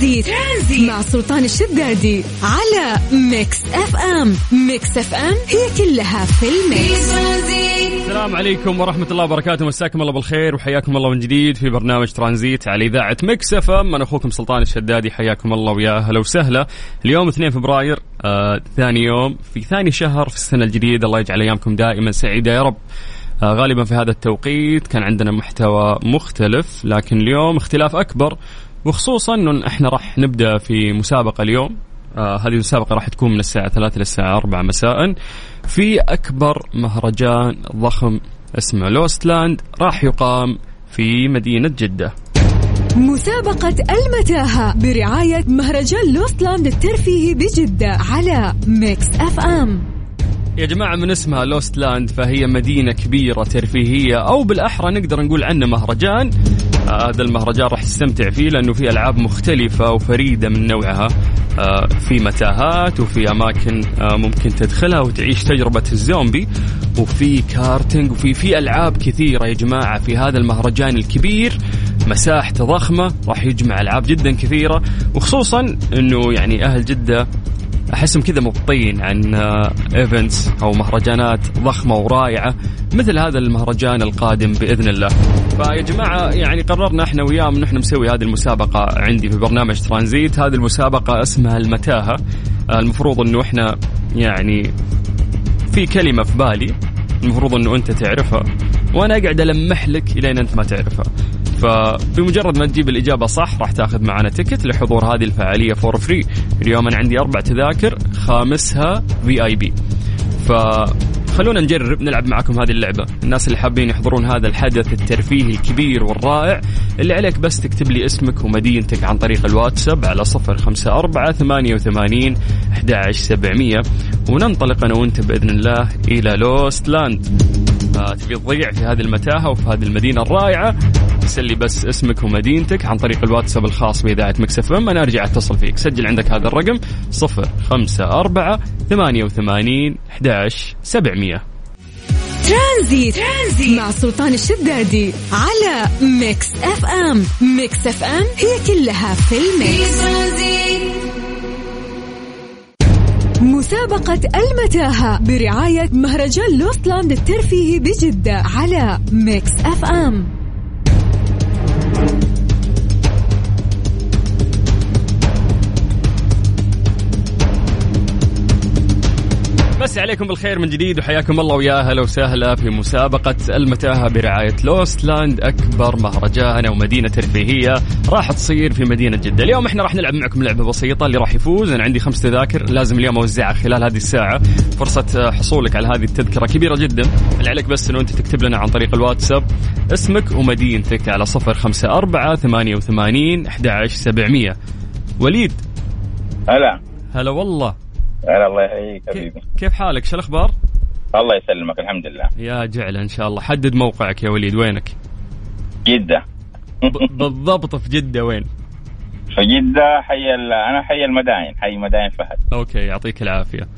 ترانزيت, ترانزيت. مع سلطان الشدادي على Mix FM. Mix FM هي كلها في ال mix. السلام عليكم ورحمة الله وبركاته. مساكم الله بالخير وحياكم الله من جديد في برنامج ترانزيت على إذاعة Mix FM. أنا أخوكم سلطان الشدادي. حياكم الله ويا هلا وسهلا. اليوم 2 فبراير آه ثاني يوم في ثاني شهر في السنة الجديدة. الله يجعل أيامكم دائما سعيدة يا رب. آه غالبا في هذا التوقيت كان عندنا محتوى مختلف لكن اليوم اختلاف أكبر. وخصوصا أنه إحنا راح نبدأ في مسابقة اليوم. آه هذه المسابقة راح تكون من الساعة 3 للساعة 4 مساء. في أكبر مهرجان ضخم اسمه Lost Land راح يقام في مدينة جدة. مسابقة المتاهة برعاية مهرجان Lost Land الترفيهي بجدة على Mix FM يا جماعة من اسمها Lost Land فهي مدينة كبيرة ترفيهية أو بالأحرى نقدر نقول عنه مهرجان. آه، هذا المهرجان راح تستمتع فيه لأنه فيه ألعاب مختلفة وفريدة من نوعها. آه، في متاهات وفي أماكن آه، ممكن تدخلها وتعيش تجربة الزومبي. وفي كارتينج وفي في ألعاب كثيرة يا جماعة في هذا المهرجان الكبير. مساحته ضخمة راح يجمع ألعاب جدا كثيرة. وخصوصا أنه يعني أهل جدة أحسهم كذا مبطين عن events آه، أو مهرجانات ضخمة ورائعة مثل هذا المهرجان القادم بإذن الله. فيا جماعة يعني قررنا إحنا وياهم نحن نسوي هذه المسابقة عندي في برنامج ترانزيت، هذه المسابقة اسمها المتاهة. آه، المفروض إنه إحنا يعني في كلمة في بالي المفروض إنه أنت تعرفها وأنا أقعد ألمح لك إلين أنت ما تعرفها. فبمجرد ما تجيب الإجابة صح راح تاخذ معنا ticket لحضور هذه الفعالية for free اليوم أنا عندي أربع تذاكر خامسها VIP فخلونا نجرب نلعب معكم هذه اللعبة. الناس اللي حابين يحضرون هذا الحدث الترفيهي الكبير والرائع اللي عليك بس تكتب لي اسمك ومدينتك عن طريق الواتساب على صفر خمسة أربعة ثمانية وثمانين أحد سبعمية. وننطلق أنا وأنت بإذن الله إلى Lost Land. تبي تضيع في هذه المتاهة وفي هذه المدينة الرائعة؟ ارسل لي بس اسمك ومدينتك عن طريق الواتساب الخاص بإذاعة Mix FM. أنا أرجع أتصل فيك. سجل عندك هذا الرقم صفر خمسة أربعة ثمانية وثمانين أحداش سبعمية. Tranzit. Tranzit مع سلطان الشدادي على Mix FM. Mix FM هي كلها في ال Mix. مسابقة المتاهة برعاية مهرجان Lost Land الترفيهي بجدة على Mix FM. بس عليكم بالخير من جديد وحياكم الله ويا هلا وسهلا في مسابقة المتاهة برعاية لوست لاند أكبر مهرجان أو مدينة ترفيهية راح تصير في مدينة جدة. اليوم إحنا راح نلعب معكم لعبة بسيطة اللي راح يفوز. أنا عندي خمس تذاكر لازم اليوم أوزعها خلال هذه الساعة. فرصة حصولك على هذه التذكرة كبيرة جدا. اللي عليك بس أنه أنت تكتب لنا عن طريق الواتساب اسمك ومدينتك على صفر خمسة أربعة ثمانية وثمانين أحد سبعمية. وليد. هلا. هلا والله. هلا الله يحييك حبيبي. كيف حالك؟ شو الأخبار؟ الله يسلمك الحمد لله. يا جعل إن شاء الله. حدد موقعك يا وليد وينك؟ جدة. بالضبط في جدة وين؟ في جدة حي أنا حي المداين حي مداين فهد. أوكي يعطيك العافية.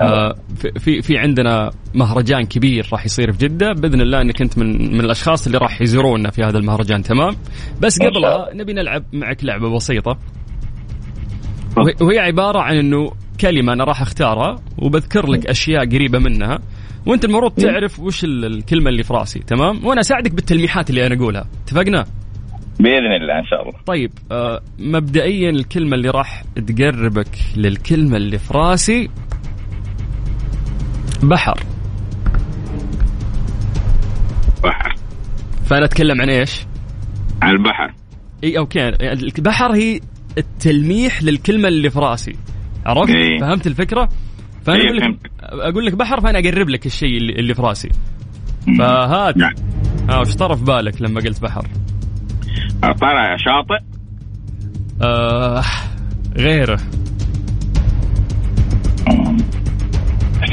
آه في في عندنا مهرجان كبير راح يصير في جدة. بإذن الله إنك أنت من من الأشخاص اللي راح يزورونا في هذا المهرجان تمام؟ بس قبلها نبي نلعب معك لعبة بسيطة. وهي عبارة عن إنه كلمة أنا راح أختارها وبذكر لك أشياء قريبة منها. وأنت المفروض تعرف وش الكلمة اللي في رأسي تمام؟ وأنا أساعدك بالتلميحات اللي أنا أقولها. اتفقنا؟ بإذن الله إن شاء الله. طيب آه مبدئيا الكلمة اللي راح تقربك للكلمة اللي في رأسي بحر. بحر. فأنا أتكلم عن إيش؟ عن البحر. إي أوكي. البحر هي التلميح للكلمة اللي في رأسي. عرفت؟ إيه؟ فهمت الفكرة؟ فأنا إيه أقول لك أقول لك بحر فأنا أقرب لك الشيء اللي, اللي في رأسي. فهات. نعم. آه وش طرف بالك لما قلت بحر؟ طالع شاطئ. آه غيره.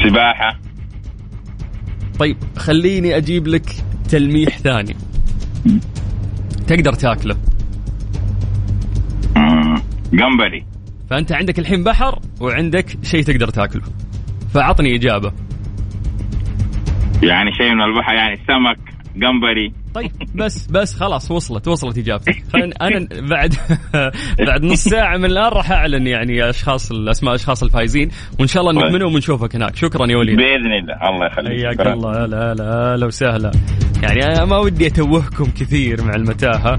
سباحة. طيب خليني أجيب لك تلميح ثاني. تقدر تاكله. جمبري فأنت عندك الحين بحر وعندك شيء تقدر تاكله. فأعطني إجابة. يعني شيء من البحر يعني سمك جمبري. طيب بس بس خلاص وصلت وصلت إجابتك. خلينا أنا بعد بعد نص ساعة من الآن راح أعلن يعني أشخاص الاسماء أشخاص الفايزين وإن شاء الله طيب. نكملهم ونشوفك هناك. شكرا يا وليد. بإذن الله. الله يخليك. حياك. الله. لا لا لا وسهلا. يعني أنا ما ودي أتوهكم كثير مع المتاهة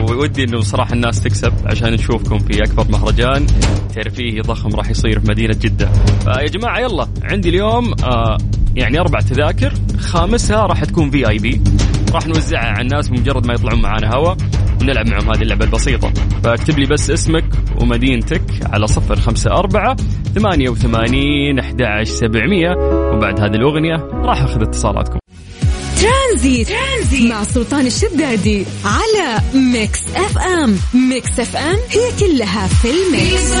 وودي إنه صراحة الناس تكسب عشان نشوفكم في اكبر مهرجان ترفيهي ضخم راح يصير في مدينة جدة. فيا جماعة يلا عندي اليوم آه يعني أربع تذاكر خامسها راح تكون في اي بي راح نوزعها على الناس بمجرد ما يطلعون معانا هوا ونلعب معهم هذه اللعبة البسيطة. فاكتب لي بس اسمك ومدينتك على صفر خمسة أربعة ثمانية وثمانين أحد سبعمية وبعد هذه الأغنية راح أخذ اتصالاتكم. Tranzit. Tranzit. مع سلطان الشدادي على Mix FM. Mix FM هي كلها في ال Mix.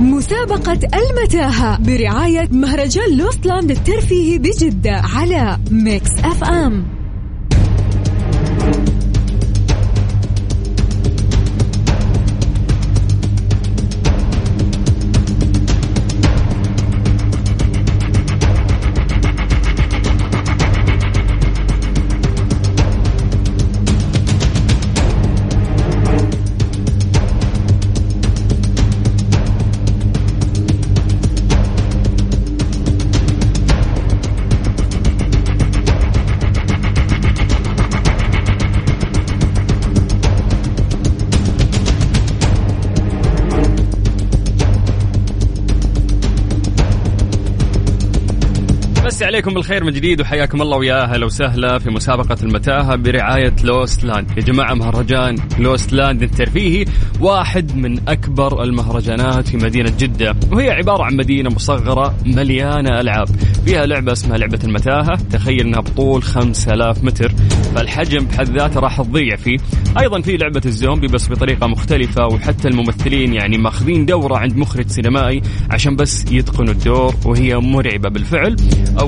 مسابقة المتاهة برعاية مهرجان Lost Land الترفيهي بجدة على Mix FM. مسي عليكم بالخير من جديد وحياكم الله ويا أهلا وسهلا في مسابقة المتاهة برعاية Lost Land، يا جماعة مهرجان Lost Land الترفيهي واحد من أكبر المهرجانات في مدينة جدة، وهي عبارة عن مدينة مصغرة مليانة ألعاب، فيها لعبة اسمها لعبة المتاهة، تخيل إنها بطول 5000 متر، فالحجم بحد ذاته راح تضيع فيه، أيضا في لعبة الزومبي بس بطريقة مختلفة وحتى الممثلين يعني ماخذين دورة عند مخرج سينمائي عشان بس يتقنوا الدور وهي مرعبة بالفعل.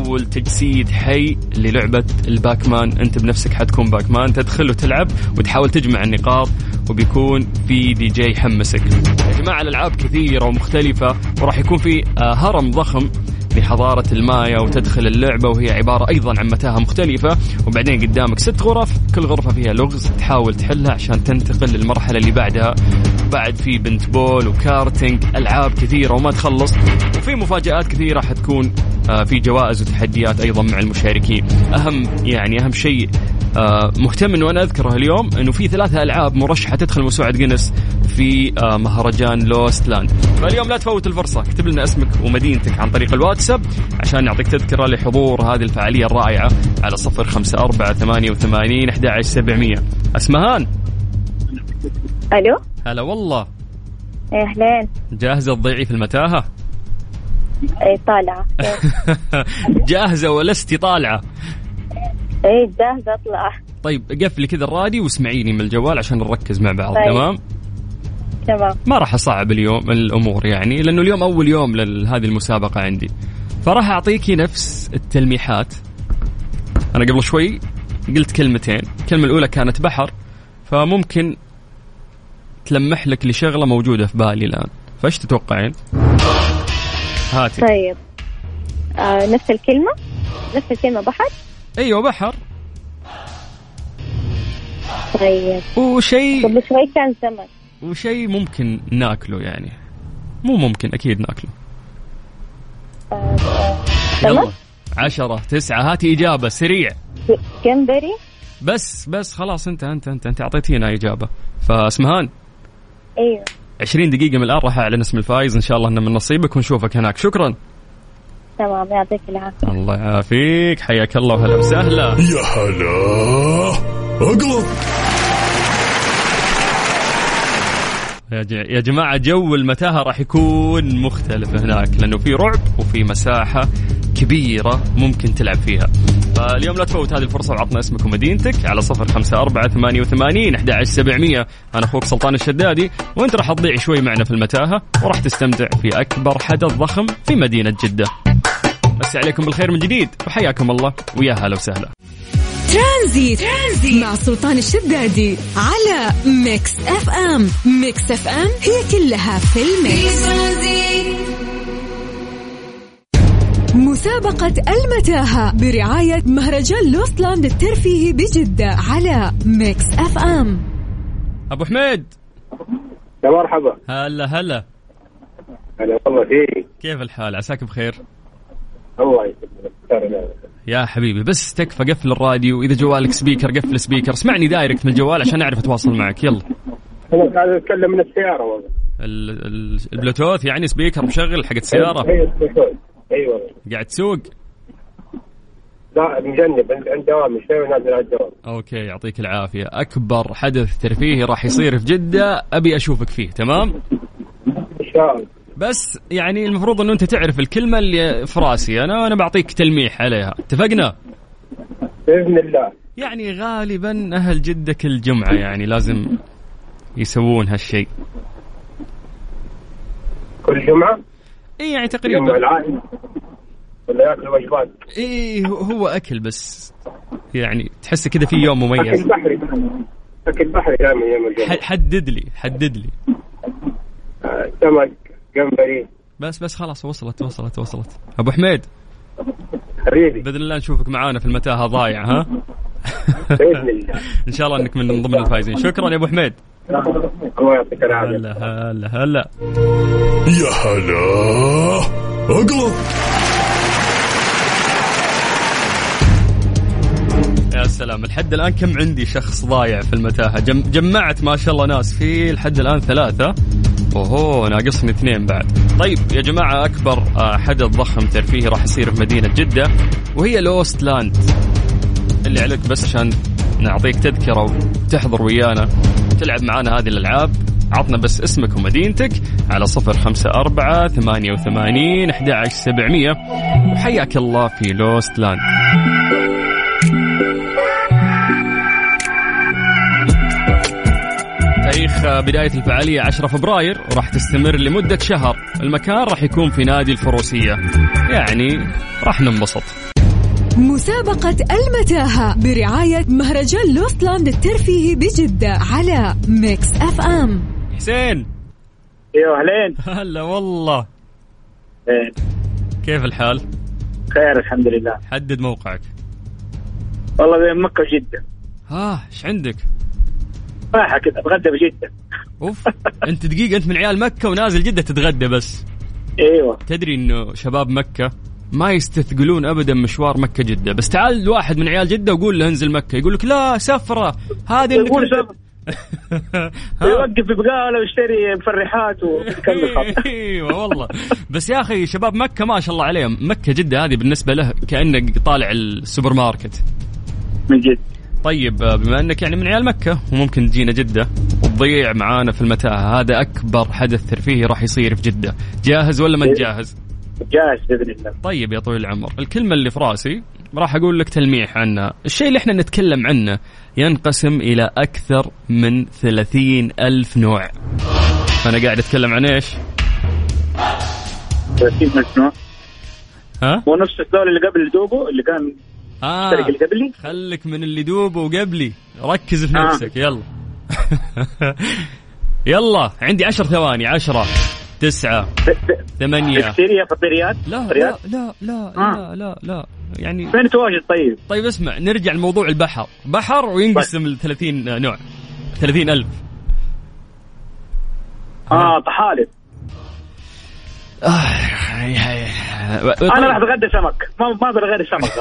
أول تجسيد حي للعبة الباكمان. أنت بنفسك حتكون باكمان. تدخل وتلعب وتحاول تجمع النقاط وبيكون في دي جي يحمسك يا جماعة الألعاب كثيرة ومختلفة وراح يكون في آه، هرم ضخم لحضارة المايا وتدخل اللعبة وهي عبارة أيضا عن متاهة مختلفة. وبعدين قدامك ست غرف كل غرفة فيها لغز تحاول تحلها عشان تنتقل للمرحلة اللي بعدها. بعد في paintball و karting ألعاب كثيرة وما تخلص. وفي مفاجآت كثيرة حتكون في جوائز وتحديات أيضا مع المشاركين. أهم يعني أهم شيء آه، مهتم انه أنا أذكره اليوم إنه في ثلاثة ألعاب مرشحة تدخل موسوعه Guinness في آه، مهرجان Lost Land. فاليوم لا تفوت الفرصة. اكتب لنا اسمك ومدينتك عن طريق الواتساب عشان نعطيك تذكرة لحضور هذه الفعالية الرائعة على صفر خمسة أربعة ثمانية وثمانين أحد عشر سبعمية اسمهان ألو؟ هلا والله. إيه، أهلين. جاهزة تضيعي في المتاهة؟ اي طالعة. جاهزة ولست طالعة؟ اي جاهزة أطلع. طيب قفلي كذا الراديو واسمعيني من الجوال عشان نركز مع بعض طيب. تمام؟ تمام. ما راح أصعب اليوم الأمور يعني لأنه اليوم أول يوم لهذه المسابقة عندي. فراح أعطيكي نفس التلميحات. أنا قبل شوي قلت كلمتين. الكلمة الأولى كانت بحر فممكن تلمح لك لشغلة موجودة في بالي الآن. فايش تتوقعين؟ هاتي. طيب. آه نفس الكلمة. نفس الكلمة بحر. أيوه بحر. طيب. وشيء قبل شوي كان سمك وشيء ممكن ناكله يعني. مو ممكن أكيد ناكله. آه، يلا. عشرة تسعة. هاتي إجابة سريع. جمبري بس بس خلاص انت انت انت انت أعطيتينا إجابة. فاسمهان. أيوه. 20 دقيقة من الآن راح أعلن اسم الفايز إن شاء الله إنه من نصيبك ونشوفك هناك. شكرا. تمام يعطيك العافية. الله يعافيك. حياك الله. وهلا وسهلا. يا هلا. اقلط يا ج- يا جماعة جو المتاهة راح يكون مختلف هناك لأنه في رعب وفي مساحة. كبيرة ممكن تلعب فيها. فاليوم لا تفوت هذه الفرصة وعطنا اسمك ومدينتك على صفر خمسة أربعة ثمانية وثمانين أحد سبعمية. أنا أخوك سلطان الشدادي وأنت راح تضيع شوي معنا في المتاهة وراح تستمتع في أكبر حدث ضخم في مدينة جدة. مسي عليكم بالخير من جديد وحياكم الله ويا هلا وسهلا. Tranzit. Tranzit مع سلطان الشدادي على Mix FM. Mix FM هي كلها في ال Mix. مسابقة المتاهة برعاية مهرجان Lost Land الترفيهي بجدة على Mix FM. أبو حميد. يا مرحبا. هلا هلا. هلا والله فيك؟ كيف الحال؟ عساك بخير؟ الله يسلمك. يا حبيبي بس تكفى قفل الراديو. إذا جوالك speaker قفل speaker. اسمعني direct من الجوال عشان أعرف أتواصل معك. يلا. أنا قاعد اتكلم من السيارة والله. ال- ال- البلوتوث يعني speaker مشغل حق السيارة. أيوه. قاعد تسوق؟ لا مجنب عند دوامي شوي ونازل على الدوام. okay يعطيك العافية. أكبر حدث ترفيهي راح يصير في جدة أبي أشوفك فيه تمام؟ إن شاء الله. بس يعني المفروض إنه أنت تعرف الكلمة اللي في راسي أنا وأنا بعطيك تلميح عليها. اتفقنا؟ بإذن الله. يعني غالبا أهل جدة كل جمعة يعني لازم يسوون هالشيء. كل جمعة؟ اي يعني يوم تقريبا العائلة. ولا يأكل وجبات. اي هو- أكل بس يعني تحس كذا في يوم مميز. أكل بحري. أكل بحري دائما يوم الجمعه حدد لي حدد لي. آه، سمك جمبري. بس بس خلاص وصلت وصلت وصلت. أبو حميد. حبيبي. بإذن الله نشوفك معانا في المتاهة ضايع ها؟ بإذن الله. إن شاء الله إنك من ضمن الفايزين. شكرا يا أبو حميد. الله يعطيك العافية. هلا هلا هلا. يا هلا. اقلط يا سلام. لحد الآن كم عندي شخص ضايع في المتاهة؟ جم جمعت ما شاء الله ناس. في لحد الآن ثلاثة. أوهو ناقصني اثنين بعد. طيب يا جماعة أكبر آه، حدث ضخم ترفيهي راح يصير في مدينة جدة وهي Lost Land اللي عليك بس عشان نعطيك تذكرة وتحضر ويانا. تلعب معانا هذه الألعاب. عطنا بس اسمك ومدينتك على صفر خمسة أربعة ثمانية وثمانين أحد عشر سبعمية. وحياك الله في Lost Land. تاريخ بداية الفعالية 10 فبراير وراح تستمر لمدة شهر. المكان راح يكون في نادي الفروسية. يعني راح ننبسط. مسابقة المتاهة برعاية مهرجان Lost Land الترفيهي بجدة على Mix FM. حسين. أيوه أهلين. هلا والله. إيه، كيف الحال؟ خير الحمد لله. حدد موقعك. والله بين مكة وجدة. ها إيش عندك؟ رايح كذا أتغدى بجدة. أوف أنت دقيقة أنت من عيال مكة ونازل جدة تتغدى بس. أيوه. تدري إنه شباب مكة ما يستثقلون ابدا مشوار مكة جدة. بس تعال واحد من عيال جدة وقول له انزل مكة. يقول لك لا سفرة. هذه يقول أنت- سفر. ها. يوقف ببقاله ويشتري مفرحات أيوه والله. بس يا أخي شباب مكة ما شاء الله عليهم. مكة جدة هذه بالنسبة له كأنك طالع السوبر ماركت. من جد. طيب بما إنك يعني من عيال مكة وممكن تجينا جدة وتضيع معانا في المتاهة هذا أكبر حدث ترفيهي راح يصير في جدة. جاهز ولا ما انت جاهز؟ جاهز بإذن الله. طيب يا طويل العمر. الكلمة اللي في رأسي راح أقول لك تلميح عنها الشيء اللي إحنا نتكلم عنه ينقسم إلى أكثر من ثلاثين ألف نوع. أنا قاعد أتكلم عن إيش؟ 30 مجنون ها؟ مو نفس الدول اللي قبل دوبو اللي كان آه اللي قبلي. خلك من اللي دوب وقبلي. ركز في آه. نفسك يلا. يلا عندي عشر ثواني عشرة تسعة ثمانية. بكتيريا لا فطيريات لا لا لا آه. لا لا لا. يعني فين تواجد؟ طيب؟ طيب اسمع نرجع لموضوع البحر. بحر وينقسم ل 30 نوع. 30 ألف. آه طحالب. أنا راح اتغدى سمك. ما ما غير سمك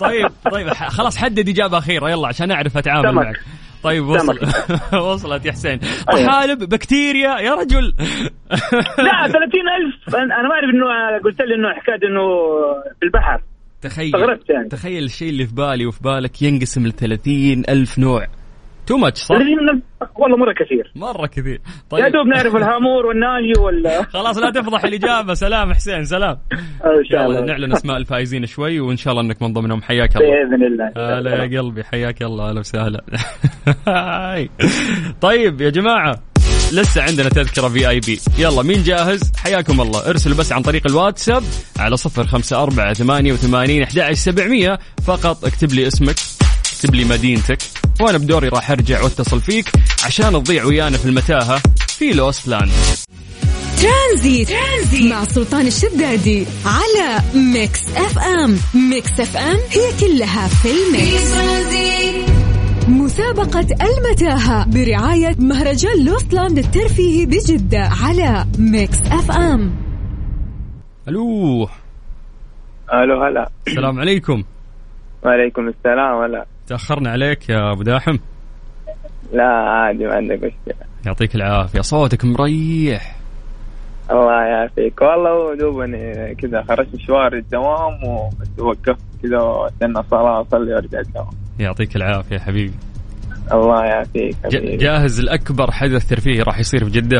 طيب. طيب ح- خلاص حدد إجابة أخيرة. يلا عشان أعرف أتعامل سمك. معك. طيب وصل وصلت يا حسين. طحالب بكتيريا يا رجل. لا 30000 أنا أنا ما أعرف إنه قلت لي إنه حكاية إنه في البحر. تخيل يعني. تخيل الشيء اللي في بالي وفي بالك ينقسم ل 30 ألف نوع. تو ماتش صح؟ 30000 والله مرة كثير. مرة كثير. يا طيب. دوب نعرف الهامور والناجي ولا خلاص لا تفضح الإجابة. سلام حسين سلام. إن شاء الله. نعلن أسماء الفائزين شوي وإن شاء الله إنك من ضمنهم. حياك الله. بإذن الله هلا يا قلبي. حياك الله. أهلا وسهلا. طيب يا جماعة لسه عندنا تذكرة في آي بي. يلا مين جاهز؟ حياكم الله. ارسلوا بس عن طريق الواتساب على صفر خمسة أربعة ثمانية وثمانين أحد سبعمية. فقط اكتب لي اسمك. اكتب لي مدينتك وأنا بدوري راح أرجع وأتصل فيك عشان تضيع ويانا في المتاهة في Lost Land Tranzit, Tranzit مع سلطان الشدادي على Mix FM. Mix FM هي كلها في ال Mix. مسابقة المتاهة برعاية مهرجان Lost Land الترفيهي بجدة على Mix FM. ألو. ألو هلا. السلام عليكم. وعليكم السلام هلا. تأخرنا عليك يا أبو داحم؟ لا عادي ما عندك مشكلة. يعطيك العافية. صوتك مريح. الله يعافيك. والله دوبني كذا خرجت مشوار الدوام وبس وقفت كذا واستنى الصلاه أصلي وأرجع الدوام. يعطيك العافية حبيبي. الله يعافيك حبيبي. جاهز لاكبر حدث ترفيهي راح يصير في جدة؟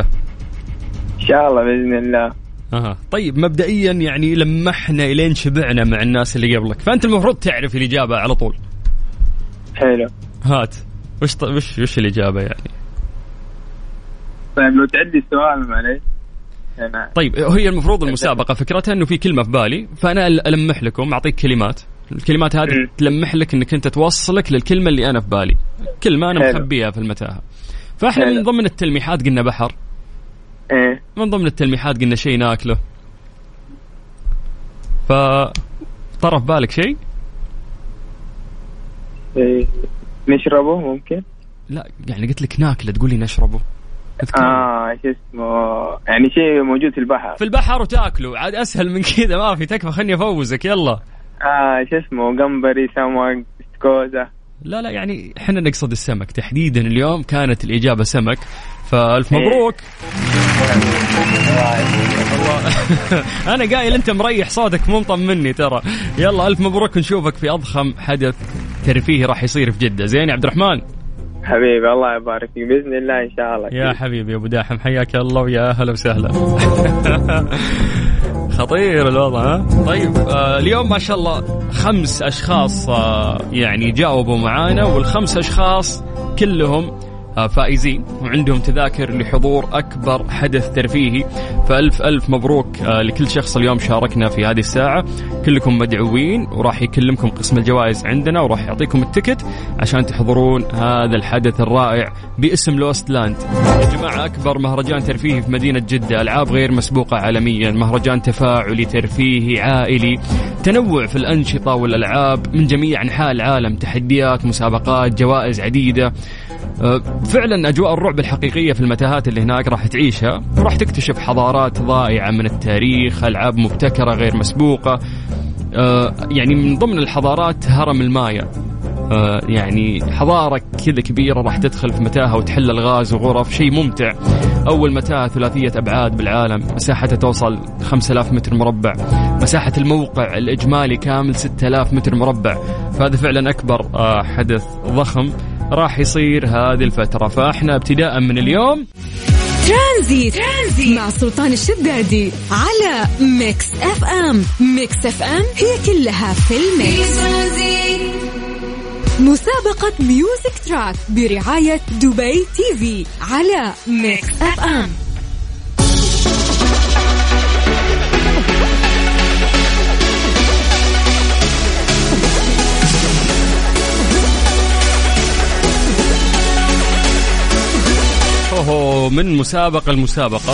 إن شاء الله بإذن الله. أها. طيب مبدئيا يعني لمحنا إلين شبعنا مع الناس اللي قبلك. فأنت المفروض تعرف الإجابة على طول. حلو. هات. وش ط... وش وش الإجابة يعني؟ طيب لو تعدي السؤال معليش. طيب هي المفروض المسابقة. فكرتها إنه في كلمة في بالي فأنا ألمح لكم أعطيك كلمات. الكلمات هذه مم. تلمح لك إنك أنت توصلك للكلمة اللي أنا في بالي. كلمة أنا حلو. مخبيها في المتاهة. فإحنا حلو. من ضمن التلميحات قلنا بحر. إيه. من ضمن التلميحات قلنا شيء ناكله. ف طرف بالك شيء. نشربه ممكن؟ لا يعني قلت لك ناكله تقول لي نشربه. أذكر. آه شو اسمه يعني شيء موجود في البحر. في البحر وتاكله. عاد أسهل من كذا ما في تكفى خلني أفوزك يلا. آه شو اسمه جمبري سمك استكوزا لا لا يعني إحنا نقصد السمك. تحديدا اليوم كانت الإجابة سمك. فألف إيه. مبروك. والله. أنا قايل أنت مريح صوتك مو مطمني ترى. يلا ألف مبروك نشوفك في أضخم حدث ترفيهي راح يصير في جدة. زين يا عبد الرحمن. حبيبي الله يبارك فيك. بإذن الله إن شاء الله. يا حبيبي يا أبو داحم حياك الله ويا أهلا وسهلا. خطير الوضع ها؟ طيب آه اليوم ما شاء الله خمس أشخاص آه يعني جاوبوا معانا والخمس أشخاص كلهم فائزين. وعندهم تذاكر لحضور أكبر حدث ترفيهي. فألف ألف مبروك آه لكل شخص اليوم شاركنا في هذه الساعة. كلكم مدعوين وراح يكلمكم قسم الجوائز عندنا وراح يعطيكم التكت عشان تحضرون هذا الحدث الرائع باسم لوست لاند. يا جماعة أكبر مهرجان ترفيهي في مدينة جدة. ألعاب غير مسبوقة عالميا. مهرجان تفاعلي ترفيهي عائلي. تنوع في الأنشطة والألعاب من جميع أنحاء العالم. تحديات مسابقات جوائز عديدة. أه، فعلا أجواء الرعب الحقيقية في المتاهات اللي هناك راح تعيشها. وراح تكتشف حضارات ضائعه من التاريخ ألعاب مبتكرة غير مسبوقة. أه، يعني من ضمن الحضارات هرم المايا. آه، يعني حضارة كذا كبيرة راح تدخل في متاهة وتحل الغاز وغرف. شيء ممتع. أول متاهة ثلاثية أبعاد بالعالم. مساحتها توصل 5000 متر مربع. مساحة الموقع الإجمالي كامل 6000 متر مربع. فهذا فعلا أكبر حدث ضخم. راح يصير هذه الفترة. فإحنا ابتداء من اليوم. ترانزيت, ترانزيت. مع سلطان الشدادي على Mix FM. Mix FM هي كلها في ال mix. مسابقة Music Track برعاية دبي TV على Mix FM. اوهو من مسابقة المسابقة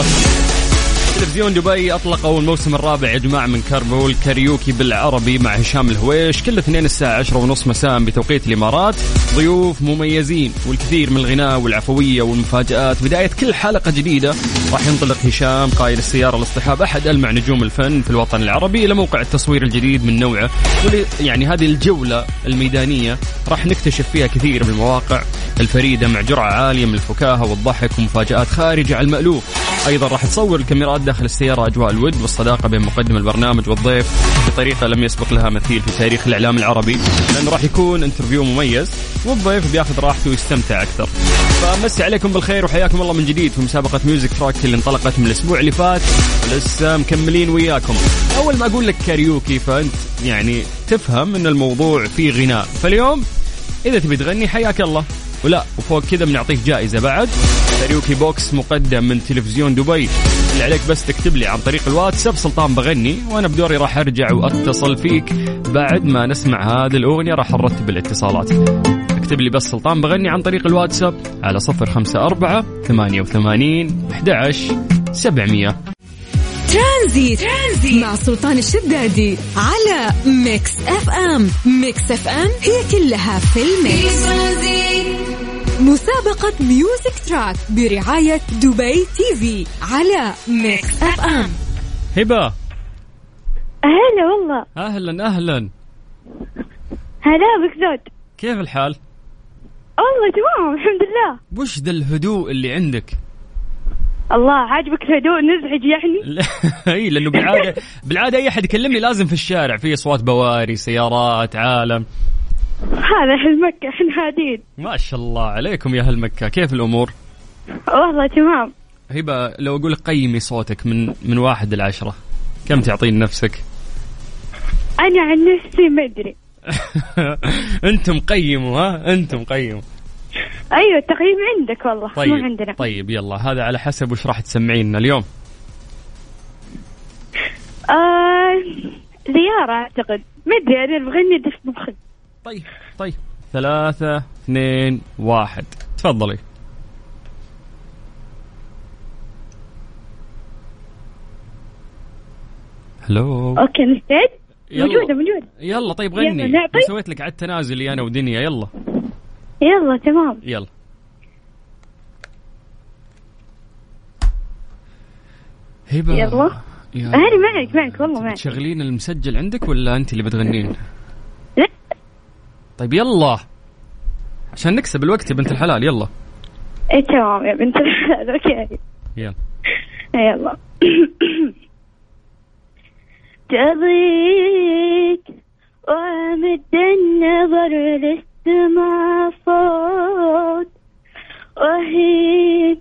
تلفزيون دبي أطلقوا الموسم الرابع يا جماعة من كربول كاريوكي بالعربي مع هشام الهويش. كل اثنين الساعة 10 ونص مساء بتوقيت الإمارات. ضيوف مميزين والكثير من الغناء والعفوية والمفاجآت. بداية كل حلقة جديدة راح ينطلق هشام قائد السيارة الاصطحاب أحد ألمع نجوم الفن في الوطن العربي إلى موقع التصوير الجديد من نوعه. واللي يعني هذه الجولة الميدانية راح نكتشف فيها كثير من المواقع. الفريدة مع جرعة عالية من الفكاهة والضحك ومفاجآت خارجه عن المألوف. أيضا راح تصور الكاميرات داخل السيارة أجواء الود والصداقة بين مقدم البرنامج والضيف بطريقة لم يسبق لها مثيل في تاريخ الإعلام العربي لأنه راح يكون interview مميز والضيف بياخذ راحته ويستمتع أكثر. فمسي عليكم بالخير وحياكم الله من جديد في مسابقة Music Track اللي انطلقت من الأسبوع اللي فات لسه مكملين وياكم. أول ما أقول لك كاريوكي فأنت يعني تفهم إن الموضوع فيه غناء. فاليوم إذا تبي تغني حياك الله. ولا وفوق كذا بنعطيك جائزة بعد. Karaoke Box مقدم من تلفزيون دبي. اللي عليك بس تكتب لي عن طريق الواتساب سلطان بغني وأنا بدوري راح أرجع وأتصل فيك بعد ما نسمع هذه الأغنية. راح نرتب الاتصالات. اكتب لي بس سلطان بغني عن طريق الواتساب على صفر خمسة أربعة ثمانية وثمانين أحد سبعمية. ترانزيت, ترانزيت. مع سلطان الشدادي على Mix FM. Mix FM هي كلها في ال mix. مسابقة Music Track برعاية دبي TV على Mix FM. هبة. هلا والله. أهلا أهلا. هلا بك زود كيف الحال؟ والله تمام الحمد لله. وش ذا الهدوء اللي عندك؟ الله عاجبك الهدوء نزعج يعني؟ إي لأنه بالعاده بالعادة أي أحد يكلمني لازم في الشارع في أصوات بواري سيارات عالم. هذا أهل مكة إحنا هادين. ما شاء الله عليكم يا أهل مكة كيف الأمور؟ والله تمام. هبة لو أقول لك قيمي صوتك من من واحد لعشرة كم تعطين نفسك؟ أنا عن نفسي ما أدري. أنتم قيموا ها؟ أنتم قيموا. أيوة التقييم عندك والله طيب مو عندنا. طيب يلا هذا على حسب وش راح تسمعينا اليوم. آه زيارة أعتقد. ما أدري أنا بغني دف مخي. طيب طيب. ثلاثة اثنين واحد. تفضلي. هلو. أوكي مستعد؟ يلا. موجودة موجودة. يلا طيب يلا غني نعطي. سويت لك عد تنازلي أنا ودنيا يلا. يلا تمام. يلا. هبة يلا. أنا معك معك والله معك. تشغلين المسجل عندك ولا أنت اللي بتغنين؟ لا. طيب يلا. عشان نكسب الوقت يا بنت الحلال يلا. إيه تمام يا بنت الحلال okay. يلا. يلا. تضيق وأمد النظر للسماء صوت وهيب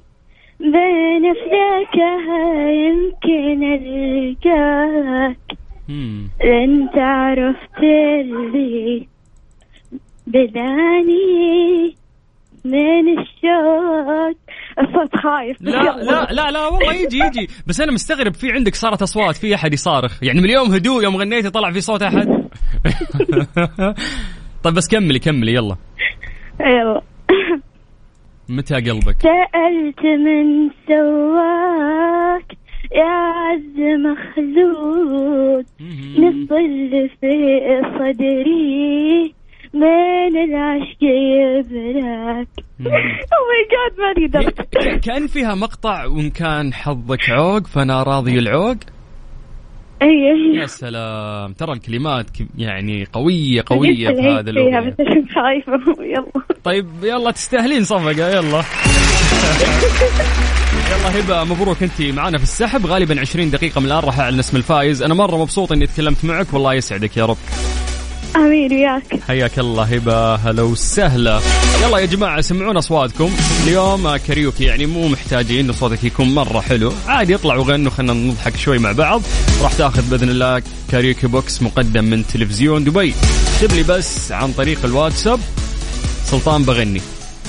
بين فلاكها يمكن ألقاك. لن عرفت اللي بداني من الشوق. الصوت خايف. لا لا لا لا والله يجي يجي. بس أنا مستغرب في عندك صارت أصوات في أحد يصارخ؟ يعني من اليوم هدوء يوم غنيتي طلع في صوت أحد؟ طيب بس كملي كملي يلا. يلا. متى قلبك؟ سألت من سواك يا عز مخلوق. نص اللي في صدري من العشق يبلاك. أو ماي جاد ما أقدر ك- كأن فيها مقطع وإن كان حظك عوق فأنا راضي العوق. أي. يا سلام. ترى الكلمات يعني قوية قوية في هذا الأغنية بس عشان خايفة. يلا. طيب يلا تستاهلين صفقة يلا. يلا هبة مبروك انت معنا في السحب. غالبا 20 دقيقة من الآن راح أعلن اسم الفائز. أنا مرة مبسوط إني تكلمت معك والله يسعدك يا رب. آمين وياك. حياك الله هبة هلا وسهلا. يلا يا جماعة سمعونا أصواتكم. اليوم كاريوكي يعني مو محتاجين صوتك يكون مرة حلو. عادي اطلع وغنوا خلينا نضحك شوي مع بعض. راح تاخذ بإذن الله Karaoke Box مقدم من تلفزيون دبي. اكتب لي بس عن طريق الواتساب سلطان بغني.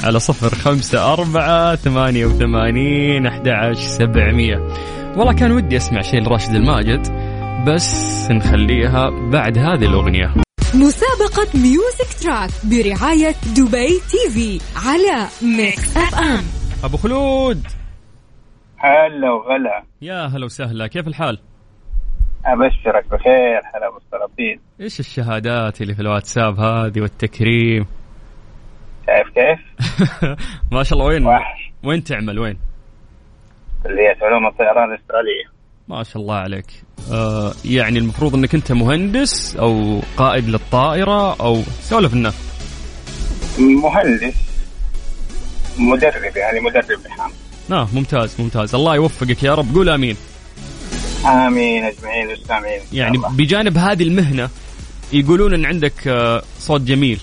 على صفر خمسة أربعة ثمانية وثمانين أحد سبعمية. والله كان ودي أسمع شيء لراشد الماجد بس نخليها بعد هذه الأغنية. مسابقة Music Track برعاية دبي TV على Mix FM أبو خلود. هلا وغلا. يا هلا وسهلا. كيف الحال؟ أبشرك بخير هلا بالسلاطين إيش الشهادات اللي في الواتساب هذه والتكريم؟ شايف كيف؟ ما شاء الله وين؟ وحش. وين تعمل؟ وين؟ كلية علوم الطيران الاسترالية ما شاء الله عليك. آه يعني المفروض إنك أنت مهندس أو قائد للطائرة أو سولف لنا. مهندس. مدرب يعني مدرب لحام آه ممتاز ممتاز. الله يوفقك يا رب. قول آمين. آمين أجمعين والسامعين يعني الله. بجانب هذه المهنة يقولون إن عندك آه صوت جميل.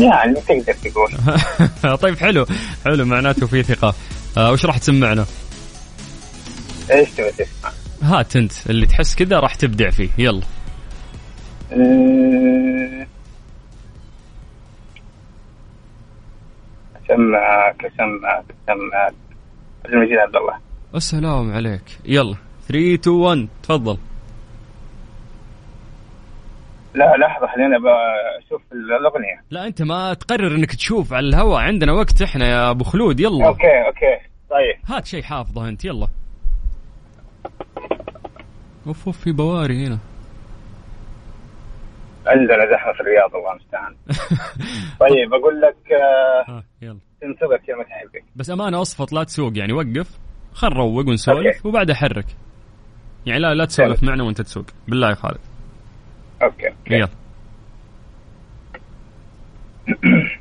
يعني تقدر تقول. طيب حلو. حلو معناته في ثقة. آه وش راح تسمعنا؟ إيش تبغى تسمع؟ هات انت اللي تحس كذا راح تبدع فيه. يلا. أه، أسمعك أسمعك أسمعك. عبد المجيد عبد الله. السلام عليك. يلا. 3 2 1 تفضل. لا لحظة خلينا بشوف الأغنية. لا أنت ما تقرر إنك تشوف على الهواء. عندنا وقت إحنا يا أبو خلود. يلا. okay okay. طيب. هات شيء حافظه أنت. يلا. اوف اوف في بواري هنا. عندنا زحمة في الرياض الله المستعان. طيب أقول لك آه، يلا. تنتظر كلمه حبك بس امانه أصفط لا تسوق يعني وقف خل نروق ونسولف okay. وبعدها حرك يعني لا لا تسولف معنا وأنت تسوق. بالله يا خالد. أوكي يلا.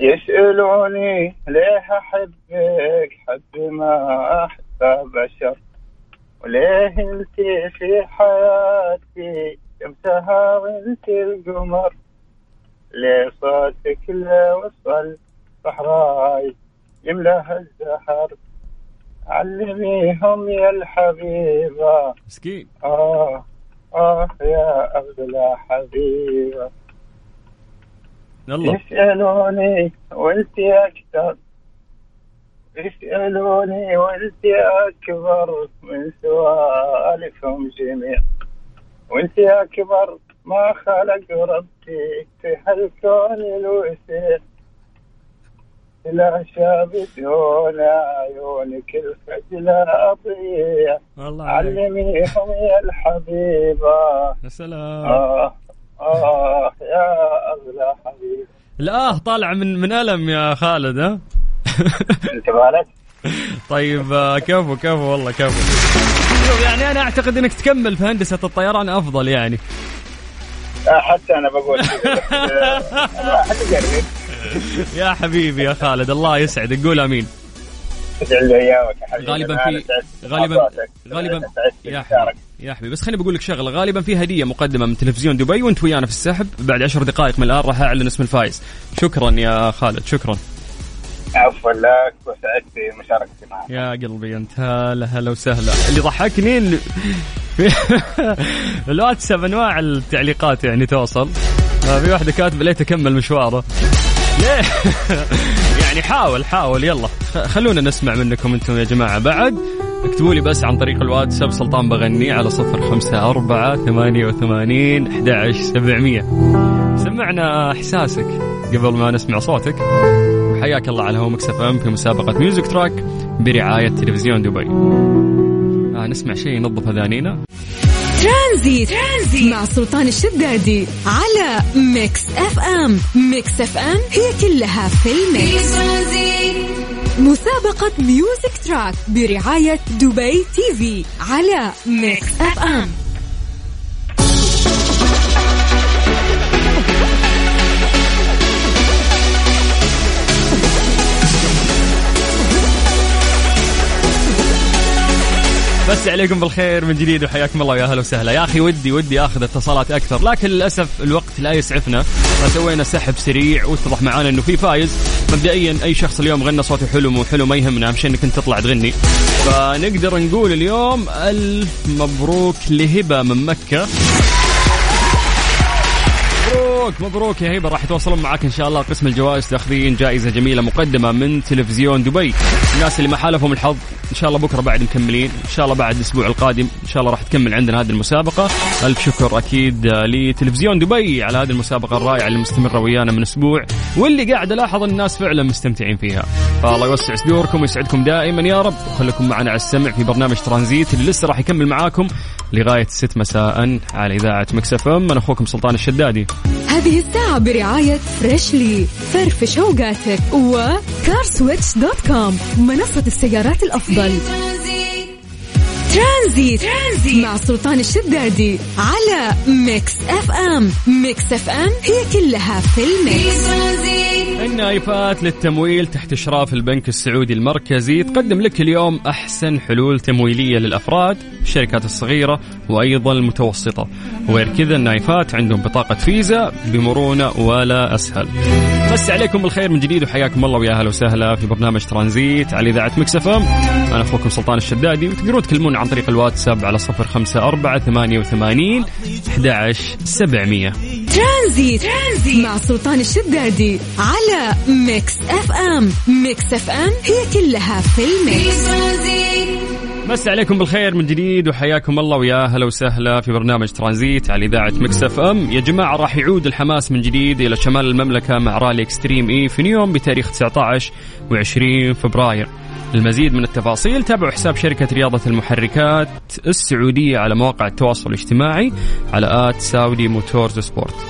يسألوني ليه أحبك حب ما أحبه بشر وليه انت في حياتي شمسها وانت القمر. ليه صوتك لا وصل صحراي يملاها الزهر. علميهم يا الحبيبة. مسكين. آه آه يا أغلى حبيبة. يلا. يسألوني وانت أكثر. يسألوني وانت أكبر من سؤالكم جميع وانت أكبر ما خلق ربي؟ في هالكون الوسيع؟ لا شابتون عيونك الخجل أضيع. علميهم يا الحبيبة يا سلام. آه آه يا أغلى حبيب. الآه طالع من من ألم يا خالد ها؟ انت بالك؟ طيب آه، كفو كفو والله كفو. يعني أنا أعتقد إنك تكمل في هندسة الطيران أفضل يعني. آه حتى أنا بقول آه، يا حبيبي يا خالد الله يسعدك. قول آمين. غالبا في غالبا. غالبا يا. حبيبي يا حبيبي بس خليني بقول لك شغلة. غالبا في هدية مقدمة من تلفزيون دبي وأنت ويانا في السحب. بعد عشر دقائق من الآن راح أعلن اسم الفايز شكرا يا خالد شكرا. عفوا لك وسعدت بمشاركتي معك. يا قلبي أنت هلا هلا وسهلا. اللي ضحكني اللي الواتساب انواع التعليقات يعني توصل. آه، في واحدة كاتبة ليه تكمل مشواره. ليه يعني حاول حاول يلا. خلونا نسمع منكم أنتم يا جماعة. بعد اكتبوا لي بس عن طريق الواتساب سلطان بغني على صفر خمسة أربعة ثمانية وثمانين أحد سبعمية. سمعنا إحساسك قبل ما نسمع صوتك. وحياك الله على هوا Mix FM في مسابقة Music Track برعاية تلفزيون دبي. آه نسمع شيء ينظف أذانينا. ترانزيت, ترانزيت مع سلطان الشدادي على Mix FM. Mix FM هي كلها في ال mix. مسابقة Music Track برعاية دبي TV على Mix FM. بس عليكم بالخير من جديد وحياكم الله ويا أهلا وسهلا. يا أخي ودي ودي أخذ اتصالات أكثر لكن للأسف الوقت لا يسعفنا. فسوينا سحب سريع واتضح معانا إنه في فايز. مبدئيا أي شخص اليوم غنى صوته حلو مو حلو ما يهمنا اهم شيء إنك أنت تطلع تغني. فنقدر نقول اليوم ألف مبروك لهبة من مكة. مبروك مبروك يا هبه راح يتواصلون معك إن شاء الله قسم الجوائز. تاخذين جائزة جميلة مقدمة من تلفزيون دبي. الناس اللي ما حالفهم الحظ إن شاء الله بكرة بعد مكملين. إن شاء الله بعد الأسبوع القادم إن شاء الله راح تكمل عندنا هذه المسابقة. ألف شكر أكيد لتلفزيون دبي على هذه المسابقة الرائعة اللي مستمرة ويانا من أسبوع. واللي قاعد ألاحظ الناس فعلا مستمتعين فيها. فالله يوسع صدوركم ويسعدكم دائما. يا رب وخليكم معنا على السمع في برنامج ترانزيت. اللي لسه راح يكمل معاكم لغاية 6 مساء على إذاعة Mix FM. أنا أخوكم سلطان الشدادي. هذه الساعة برعاية Freshly فرفش أوقاتك و CarSwitch dot com منصة السيارات الأفضل. ترانزيت, ترانزيت مع سلطان الشدادي على Mix FM. Mix FM هي كلها في ال mix. النايفات للتمويل تحت إشراف البنك السعودي المركزي تقدم لك اليوم أحسن حلول تمويلية للأفراد الشركات الصغيرة وأيضا المتوسطة. وغير كذا النايفات عندهم بطاقة فيزا بمرونة ولا أسهل. مساء عليكم بالخير من جديد وحياكم الله ويا أهلا وسهلا في برنامج ترانزيت على إذاعة Mix FM أنا أخوكم سلطان الشدادي وتقدرون تكلمون عن طريق الواتساب على صفر خمسة أربعة ثمانية وثمانين أحد سبعمية. ترانزيت. مع سلطان الشدادي على Mix FM. Mix FM هي كلها في ال mix. مساء عليكم بالخير من جديد وحياكم الله ويا هلا وسهلا في برنامج ترانزيت على إذاعة Mix FM، يا جماعة راح يعود الحماس من جديد إلى شمال المملكة مع رالي Extreme E في نيوم بتاريخ 19 و20 فبراير. للمزيد من التفاصيل تابعوا حساب شركة رياضة المحركات السعودية على مواقع التواصل الاجتماعي على at Saudi Motorsport.